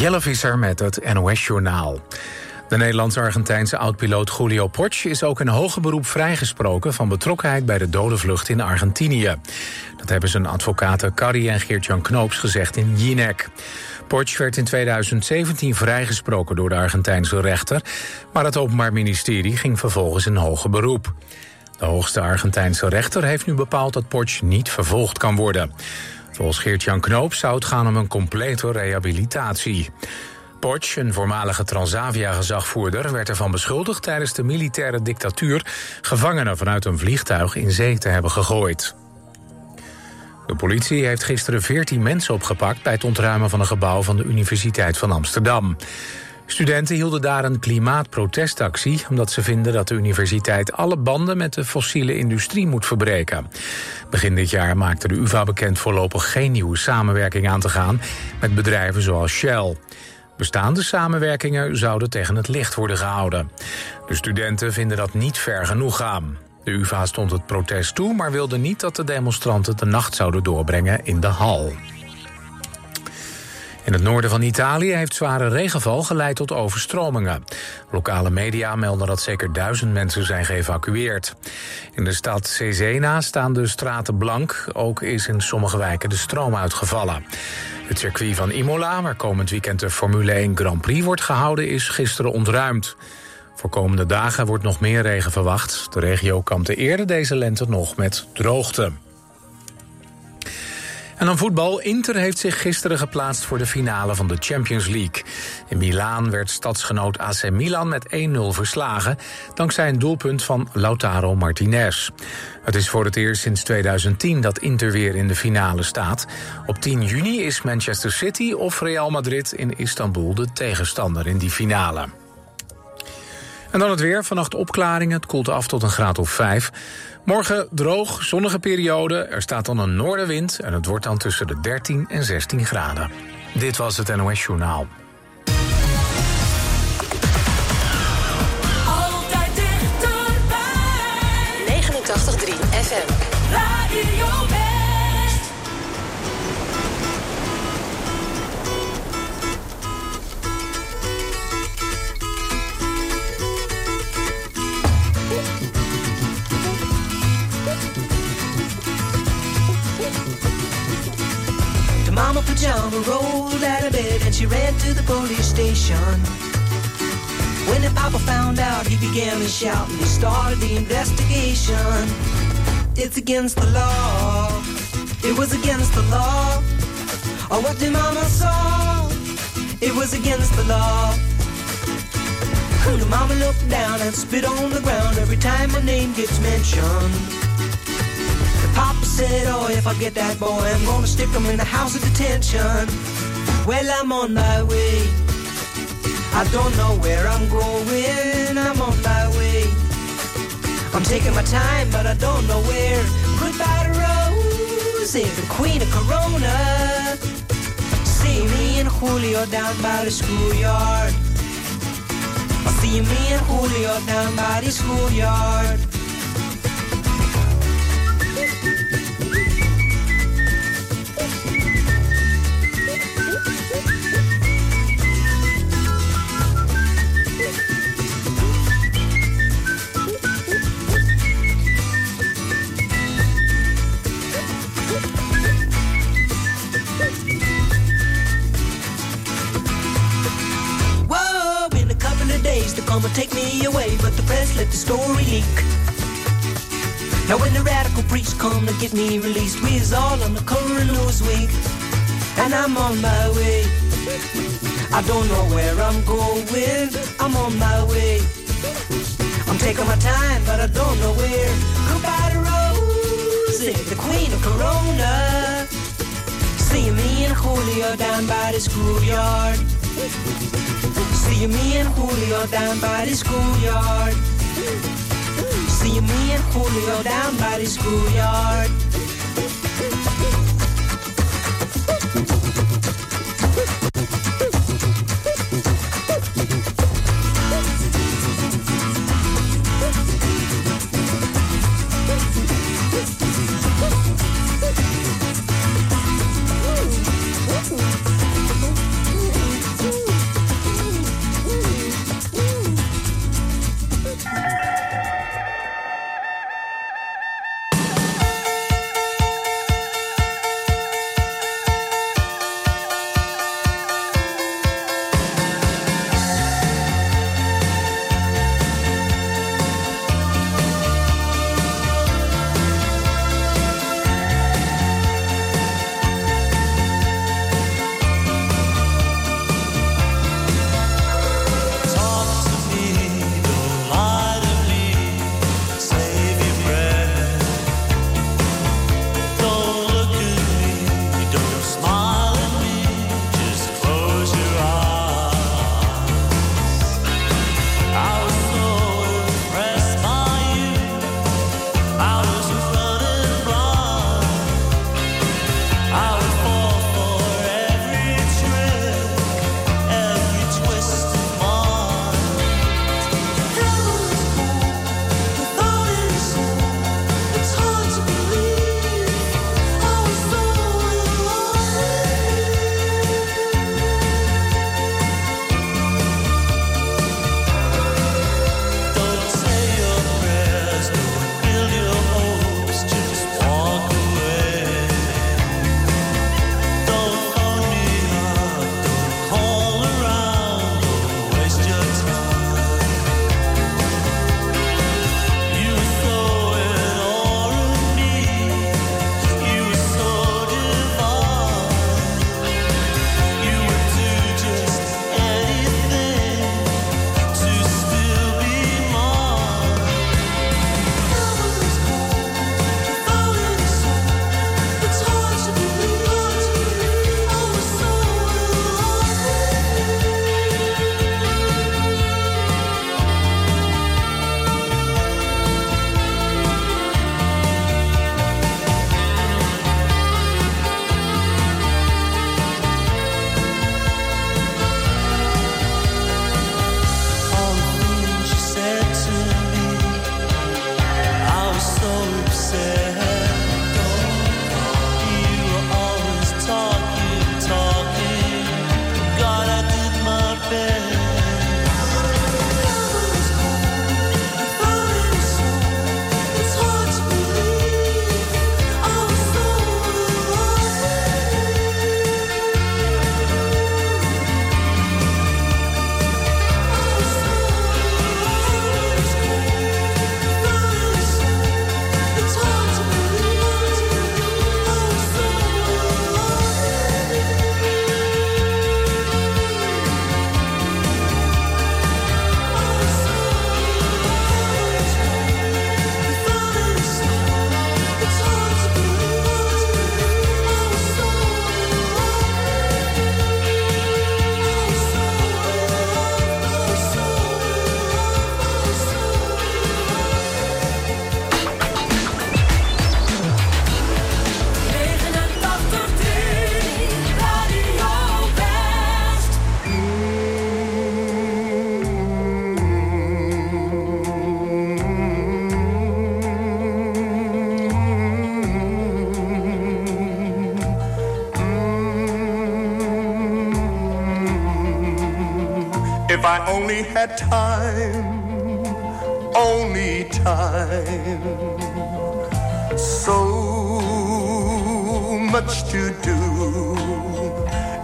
Jelle Visser met het NOS-journaal. De Nederlands-Argentijnse oud-piloot Julio Porch is ook in hoger beroep vrijgesproken van betrokkenheid bij de dode vlucht in Argentinië. Dat hebben zijn advocaten Carrie en Geert-Jan Knoops gezegd in Jinek. Porch werd in 2017 vrijgesproken door de Argentijnse rechter, maar het Openbaar Ministerie ging vervolgens in hoger beroep. De hoogste Argentijnse rechter heeft nu bepaald dat Porch niet vervolgd kan worden. Volgens Geert-Jan Knoop zou het gaan om een complete rehabilitatie. Porch, een voormalige Transavia-gezagvoerder, werd ervan beschuldigd tijdens de militaire dictatuur gevangenen vanuit een vliegtuig in zee te hebben gegooid. De politie heeft gisteren 14 mensen opgepakt bij het ontruimen van een gebouw van de Universiteit van Amsterdam. Studenten hielden daar een klimaatprotestactie... omdat ze vinden dat de universiteit alle banden met de fossiele industrie moet verbreken. Begin dit jaar maakte de UvA bekend voorlopig geen nieuwe samenwerking aan te gaan... met bedrijven zoals Shell. Bestaande samenwerkingen zouden tegen het licht worden gehouden. De studenten vinden dat niet ver genoeg gaan. De UvA stond het protest toe, maar wilde niet dat de demonstranten de nacht zouden doorbrengen in de hal. In het noorden van Italië heeft zware regenval geleid tot overstromingen. Lokale media melden dat zeker duizend mensen zijn geëvacueerd. In de stad Cesena staan de straten blank. Ook is in sommige wijken de stroom uitgevallen. Het circuit van Imola, waar komend weekend de Formule 1 Grand Prix wordt gehouden, is gisteren ontruimd. Voor komende dagen wordt nog meer regen verwacht. De regio kampte eerder deze lente nog met droogte. En dan voetbal. Inter heeft zich gisteren geplaatst voor de finale van de Champions League. In Milaan werd stadsgenoot AC Milan met 1-0 verslagen... dankzij een doelpunt van Lautaro Martinez. Het is voor het eerst sinds 2010 dat Inter weer in de finale staat. Op 10 juni is Manchester City of Real Madrid in Istanbul de tegenstander in die finale. En dan het weer. Vannacht opklaringen. Het koelt af tot een graad of 5. Morgen droog, zonnige periode. Er staat dan een noordenwind en het wordt dan tussen de 13 en 16 graden. Dit was het NOS Journaal. Altijd dichterbij. 89.3 FM. Radio mama pajama rolled out of bed and she ran to the police station. When the papa found out, he began to shout and he started the investigation. It's against the law. It was against the law. Or what the mama saw. It was against the law. The mama looked down and spit on the ground every time my name gets mentioned. Said, oh, if I get that boy, I'm gonna stick him in the house of detention. Well, I'm on my way. I don't know where I'm going. I'm on my way. I'm taking my time, but I don't know where. Goodbye to Rosie, the queen of Corona. See me and Julio down by the schoolyard. See me and Julio down by the schoolyard. Story leak. Now when the radical priests come to get me released, we's all on the cover of Newsweek, and I'm on my way. I don't know where I'm going, I'm on my way. I'm taking my time, but I don't know where. Goodbye to Rosie, the queen of Corona. See me and Julio down by the schoolyard. See me and Julio down by the schoolyard. See me and Julio down by the schoolyard. Had time, only time. So much to do.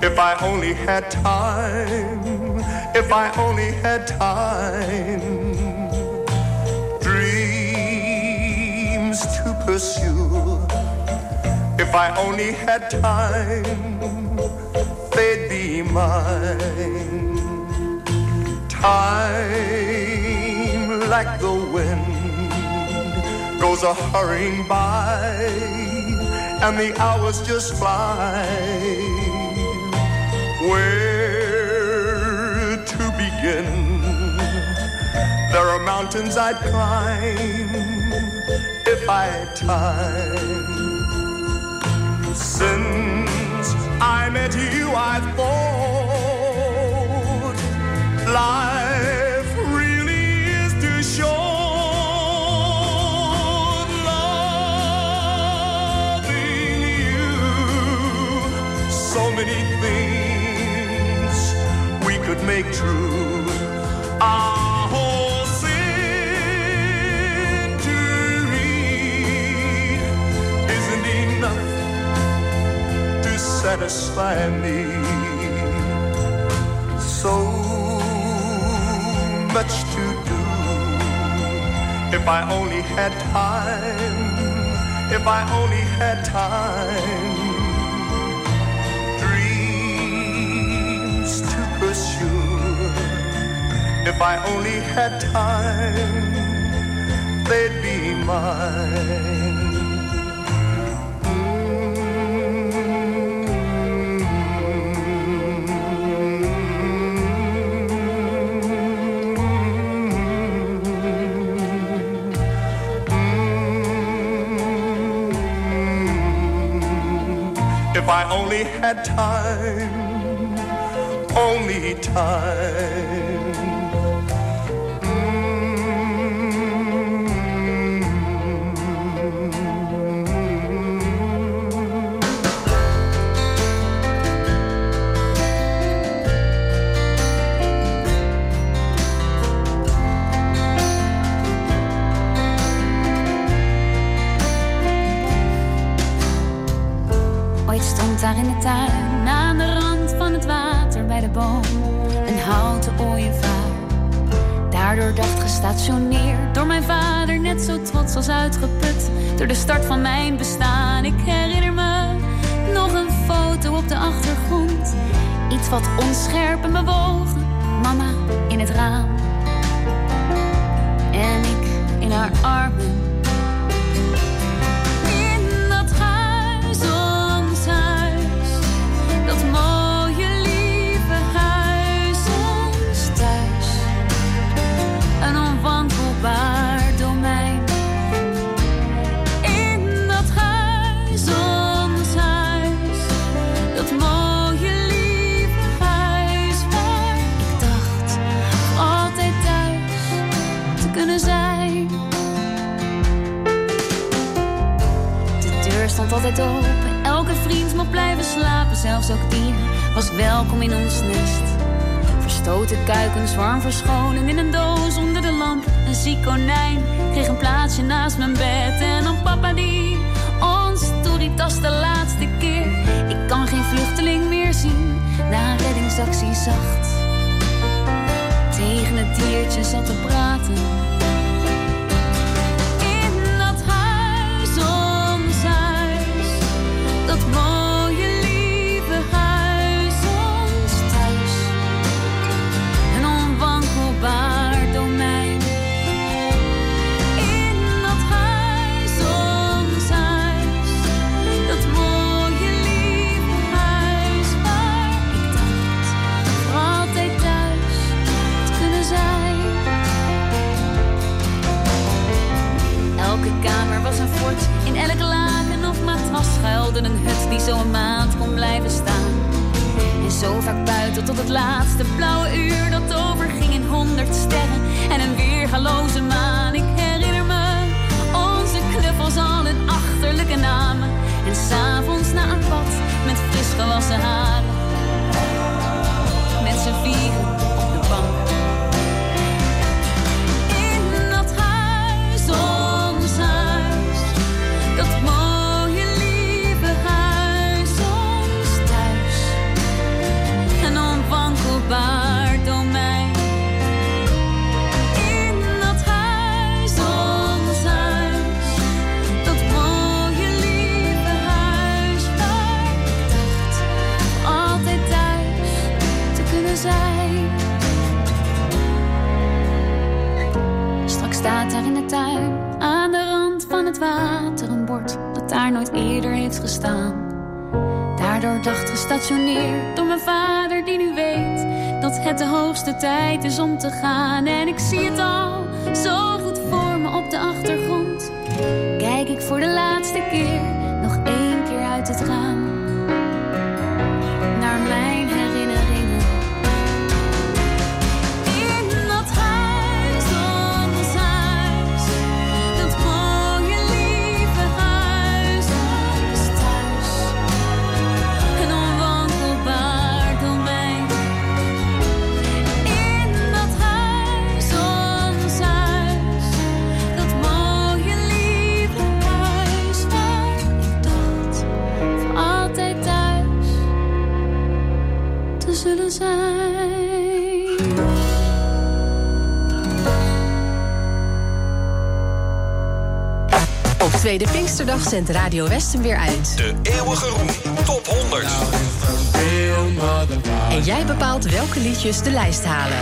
If I only had time, if I only had time. Dreams to pursue. If I only had time, they'd be mine. Time like the wind goes a hurrying by, and the hours just fly. Where to begin? There are mountains I'd climb if I had time. Since I met you, I thought life really is too short. Loving you, so many things we could make true. Our whole century isn't enough to satisfy me. If I only had time, if I only had time, dreams to pursue. If I only had time, they'd be mine. Only had time, only time. Door mijn vader net zo trots als uitgeput. Door de start van mijn bestaan, ik herinner me nog een foto op de achtergrond. Iets wat onscherp en bewogen, mama in het raam. En ik in haar armen. Elke vriend mocht blijven slapen, zelfs ook die was welkom in ons nest. Verstoten kuikens warm verscholen in een doos onder de lamp. Een ziek konijn kreeg een plaatsje naast mijn bed. En dan papa die ons toeritas de laatste keer. Ik kan geen vluchteling meer zien na een reddingsactie zacht. Tegen het diertje zat te praten. Tweede Pinksterdag zendt Radio Westen weer uit. De eeuwige roem, top 100. En jij bepaalt welke liedjes de lijst halen.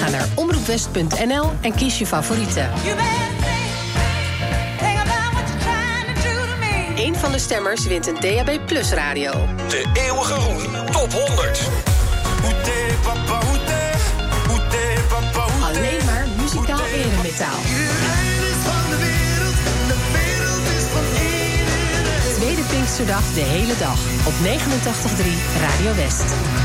Ga naar omroepwest.nl en kies je favoriete. Eén van de stemmers wint een DAB Plus radio. De eeuwige roem, top 100. Alleen maar muzikaal eremetaal. de hele dag op 89.3 Radio West.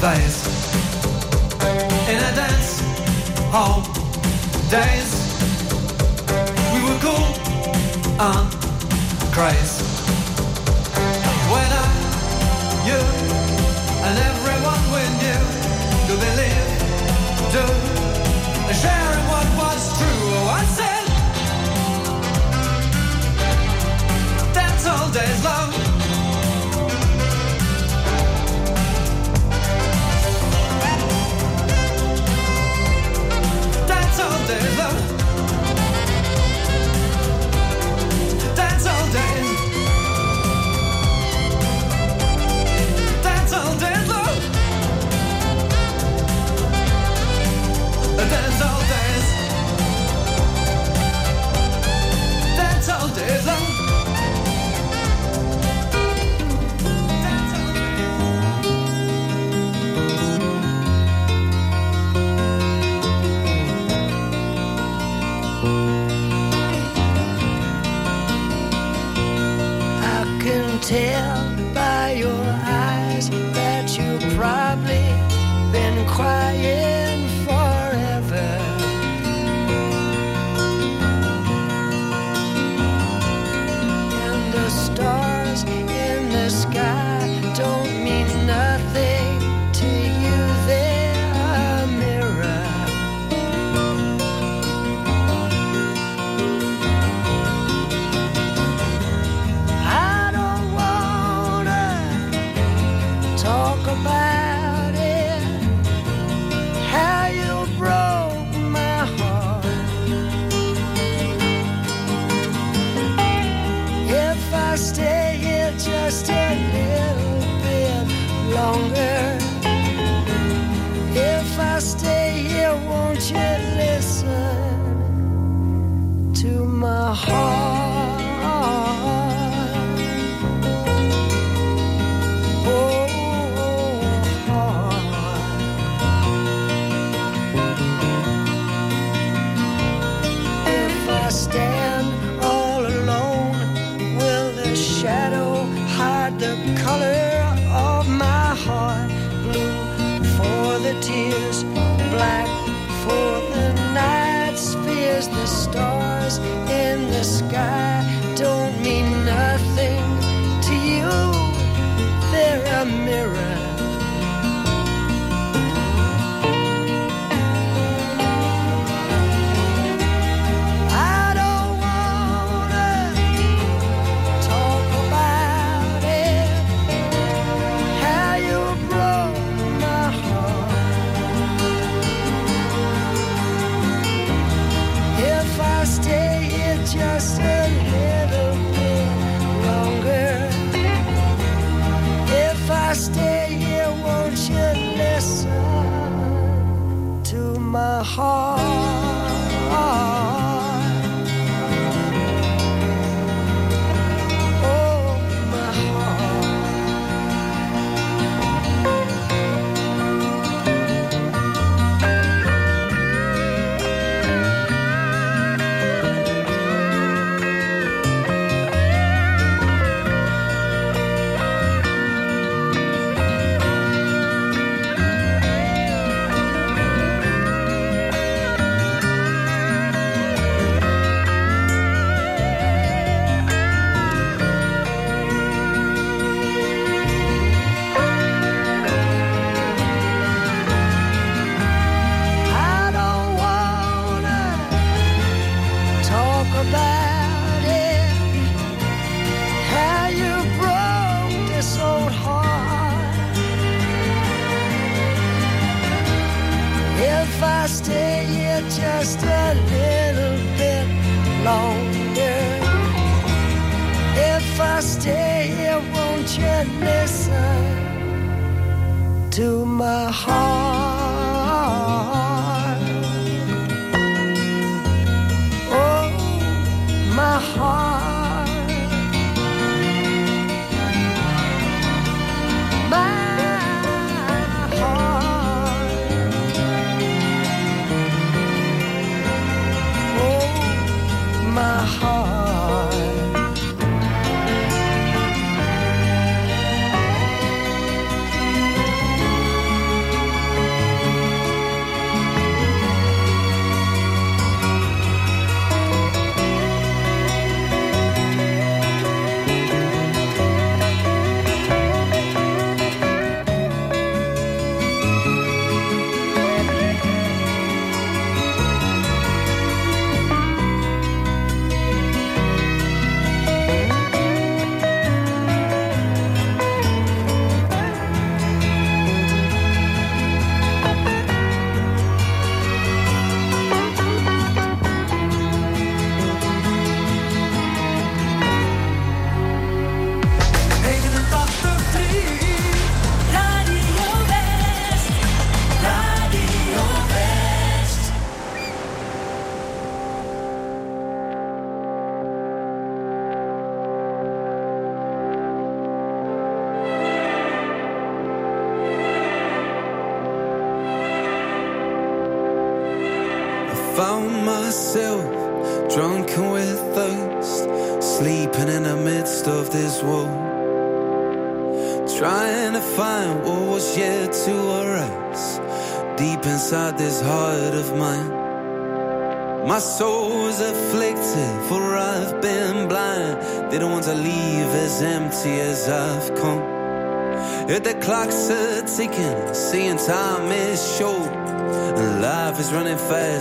days In a dance hall days. We were cool and crazy. When I, you and everyone there's all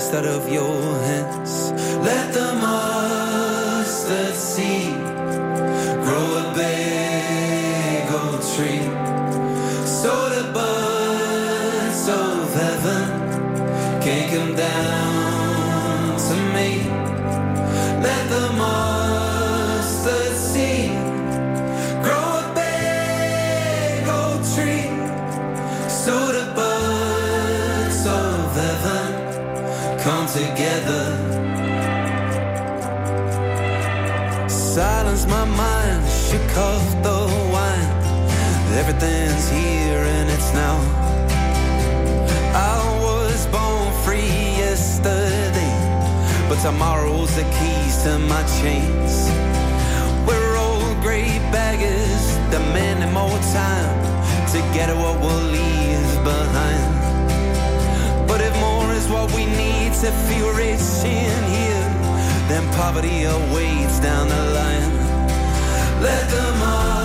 instead of your hand. the keys to my chains. We're old grey beggars demanding more time to get what we'll leave behind. But if more is what we need to feel rich in here, then poverty awaits down the line. Let them all.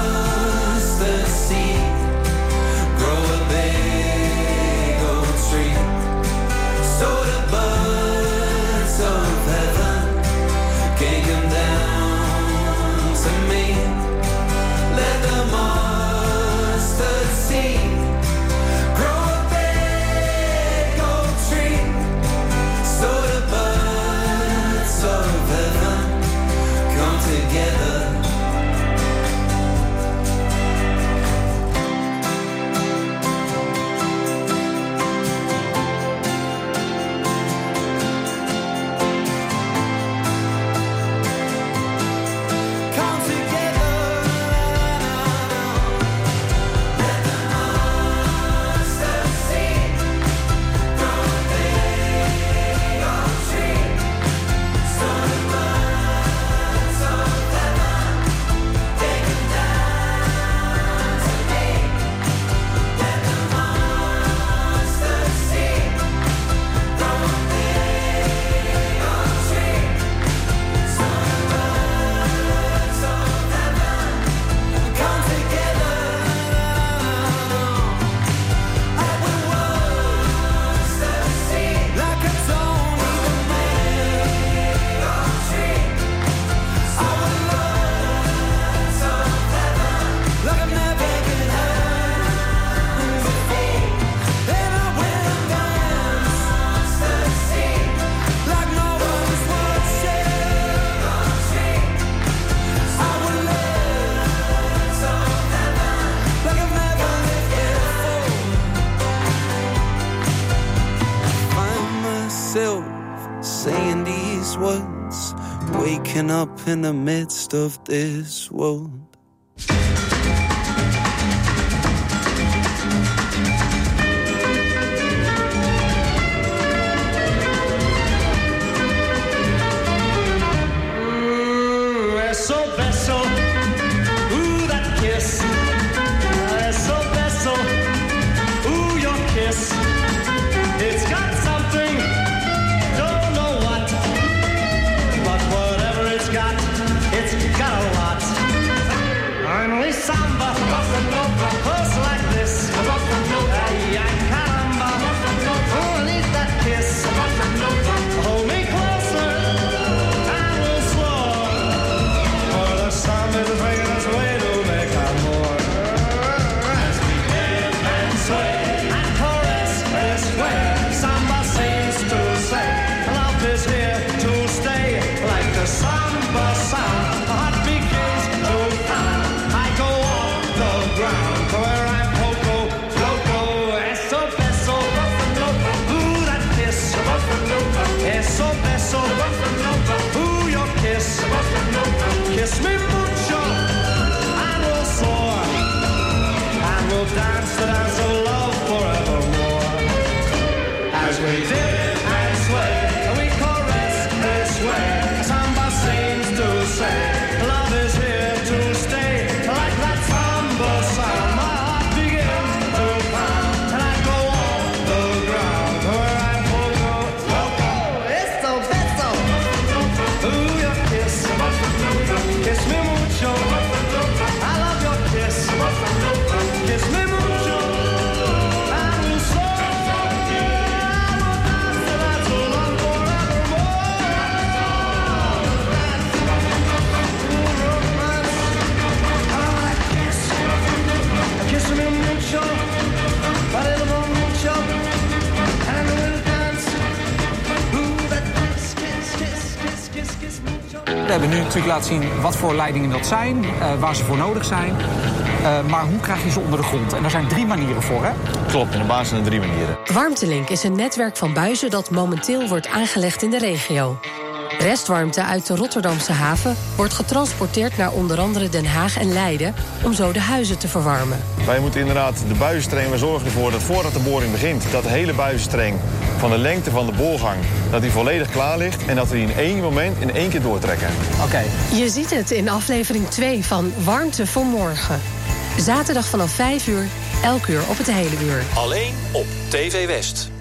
up in the midst of this world. with no proposal like hebben nu natuurlijk laten zien wat voor leidingen dat zijn, eh, waar ze voor nodig zijn. Eh, maar hoe krijg je ze onder de grond? En daar zijn drie manieren voor, hè? Klopt, in de basis zijn er drie manieren. Warmtelink is een netwerk van buizen dat momenteel wordt aangelegd in de regio. Restwarmte uit de Rotterdamse haven wordt getransporteerd naar onder andere Den Haag en Leiden om zo de huizen te verwarmen. Wij moeten inderdaad de buizenstreng, we zorgen ervoor dat voordat de boring begint... dat de hele buizenstreng van de lengte van de boorgang, dat die volledig klaar ligt... en dat we die in één moment in één keer doortrekken. Oké. Je ziet het in aflevering 2 van Warmte voor Morgen. Zaterdag vanaf 5 uur, elk uur op het hele uur. Alleen op TV West.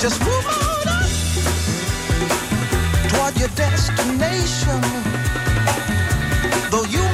Just move on up toward your destination. Though you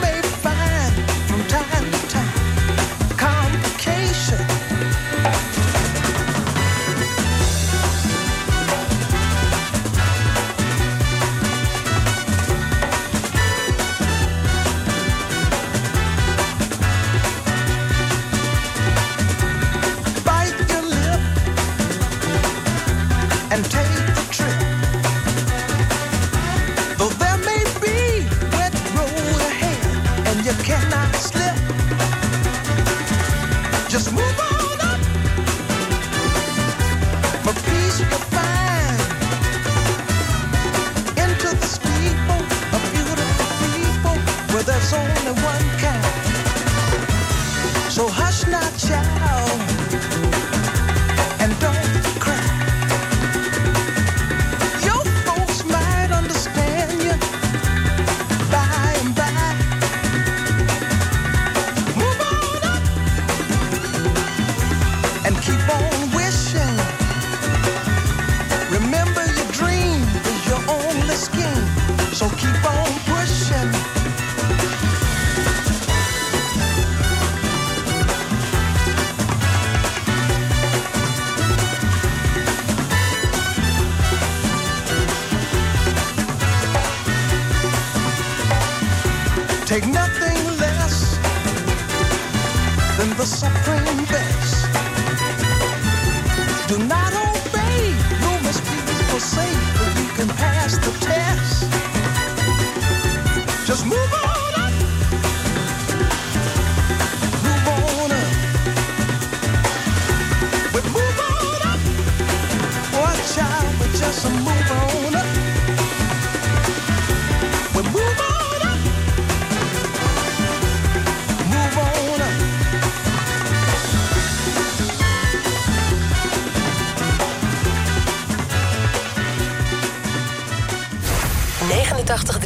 move on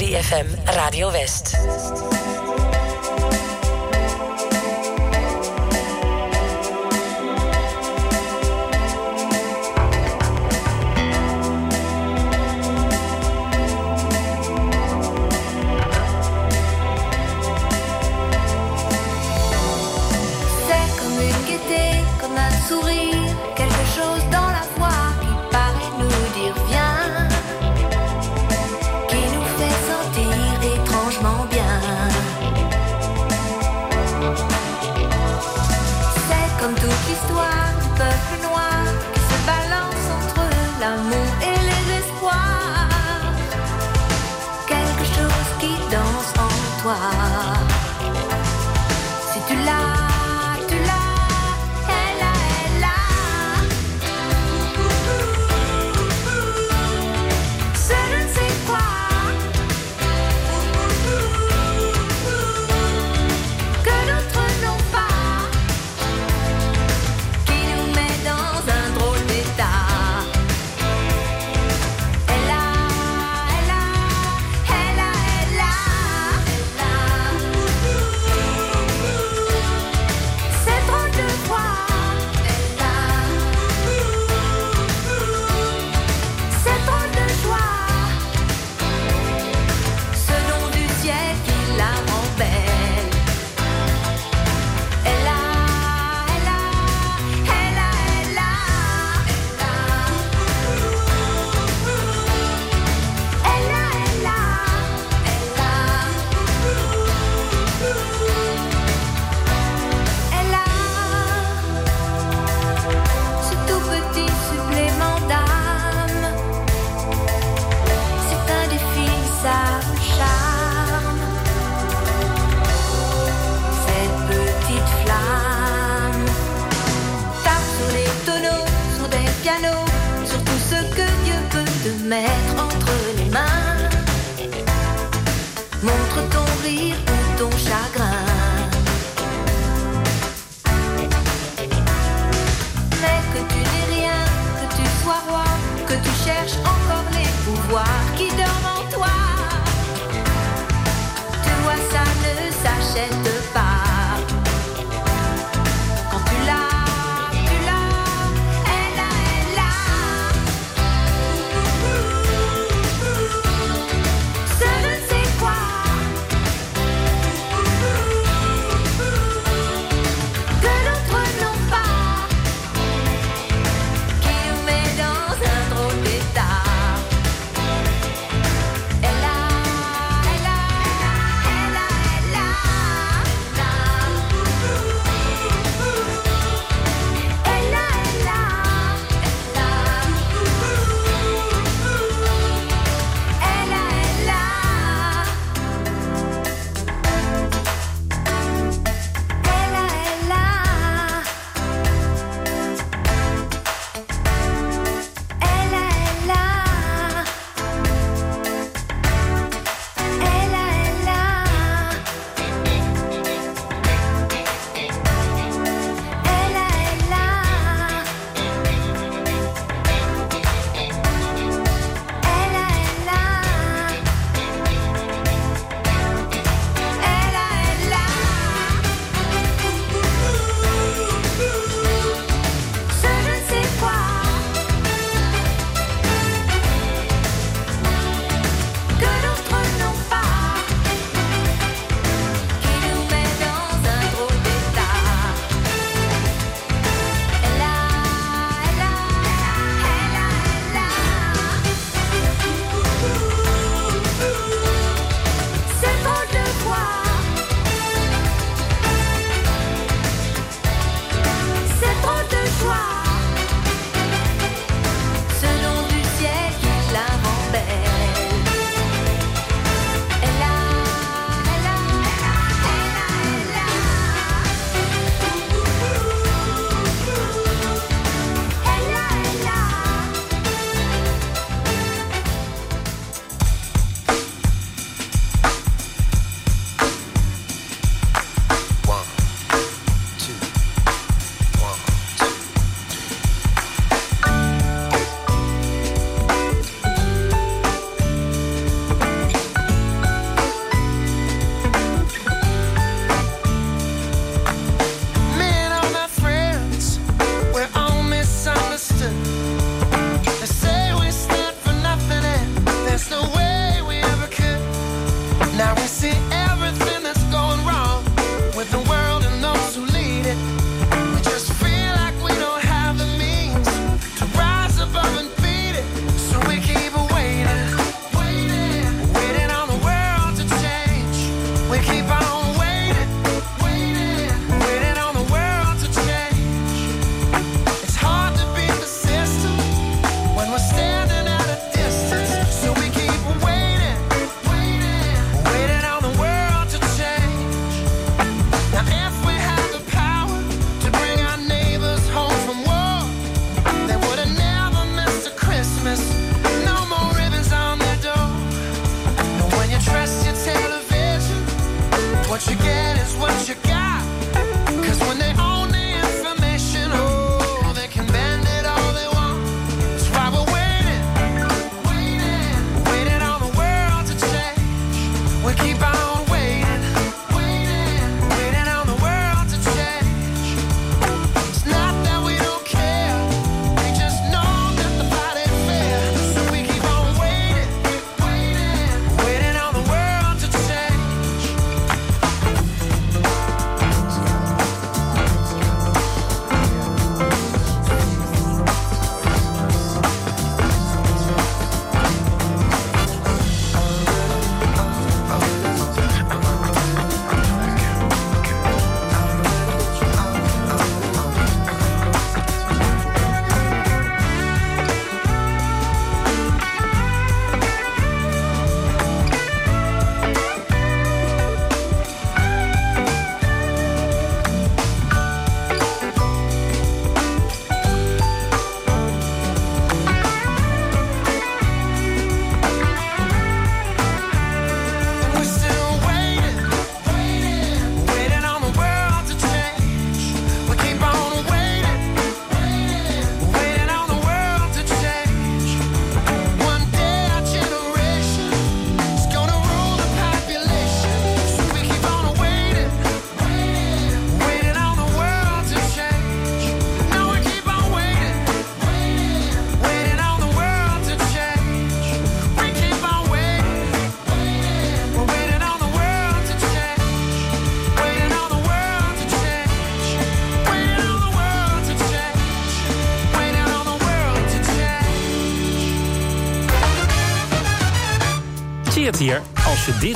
89.3 FM, Radio West.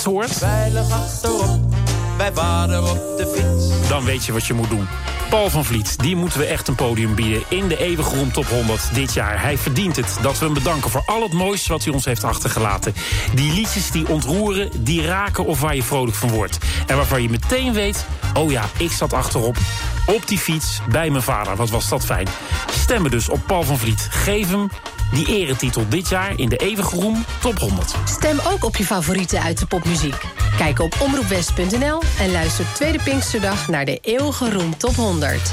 hoort... Achterop, wij waren op de fiets. Dan weet je wat je moet doen. Paul van Vliet, die moeten we echt een podium bieden in de eeuwige Roem Top 100 dit jaar. Hij verdient het dat we hem bedanken voor al het moois wat hij ons heeft achtergelaten. Die liedjes die ontroeren, die raken of waar je vrolijk van wordt. En waarvan je meteen weet, oh ja, ik zat achterop op die fiets bij mijn vader. Wat was dat fijn. Stemmen dus op Paul van Vliet. Geef hem die eretitel dit jaar in de eeuwige roem Top 100. Stem ook op je favorieten uit de popmuziek. Kijk op omroepwest.nl en luister Tweede Pinksterdag naar de eeuwige roem Top 100.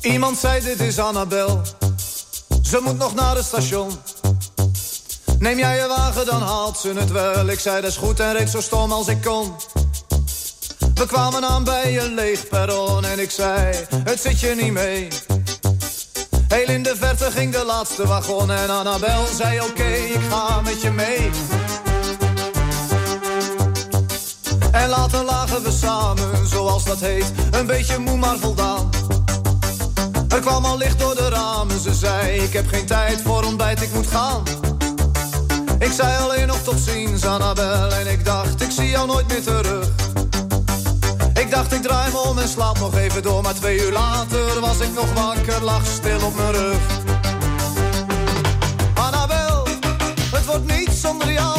Iemand zei dit is Annabel. Ze moet nog naar het station. Neem jij je wagen, dan haalt ze het wel. Ik zei dat is goed en reed zo stom als ik kon. We kwamen aan bij een leeg perron en ik zei, het zit je niet mee. Heel in de verte ging de laatste wagon en Annabel zei oké, ik ga met je mee. En later lagen we samen, zoals dat heet, een beetje moe maar voldaan. Er kwam al licht door de ramen, ze zei ik heb geen tijd voor ontbijt, ik moet gaan. Ik zei alleen nog tot ziens, Annabel, en ik dacht ik zie jou nooit meer terug. Ik dacht ik draai me om en slaap nog even door, maar twee uur later was ik nog wakker, lag stil op mijn rug. Annabel, het wordt niet zonder jou,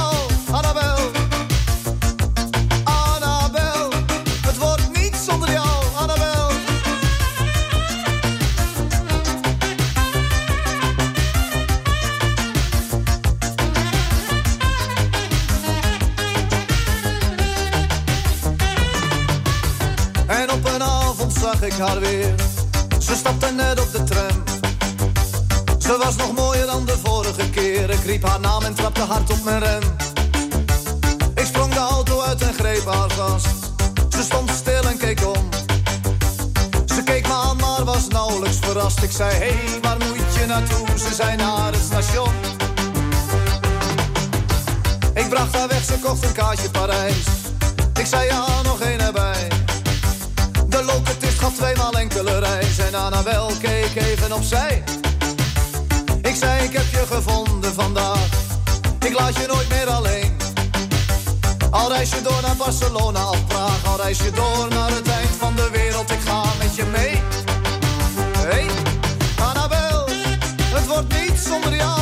zag ik haar weer. Ze stapte net op de tram. Ze was nog mooier dan de vorige keer. Ik riep haar naam en trapte hard op mijn rem. Ik sprong de auto uit en greep haar vast. Ze stond stil en keek om. Ze keek me aan, maar was nauwelijks verrast. Ik zei, hé, hey, waar moet je naartoe? Ze zei naar het station. Ik bracht haar weg, ze kocht een kaartje Parijs. Ik zei, ja, nog één erbij gaf tweemaal enkele reis en Annabel keek even opzij. Ik zei, ik heb je gevonden vandaag, ik laat je nooit meer alleen. Al reis je door naar Barcelona of Praag, al reis je door naar het eind van de wereld, ik ga met je mee. Hey, Annabel, het wordt niet zonder jou.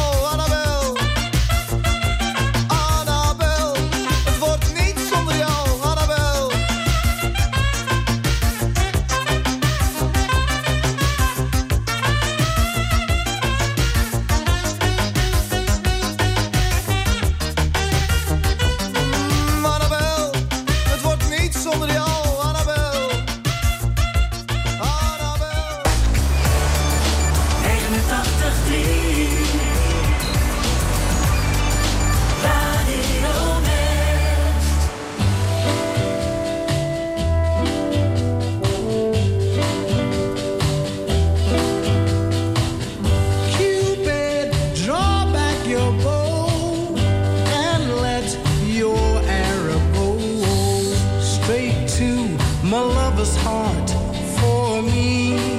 my lover's heart for me.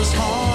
was home.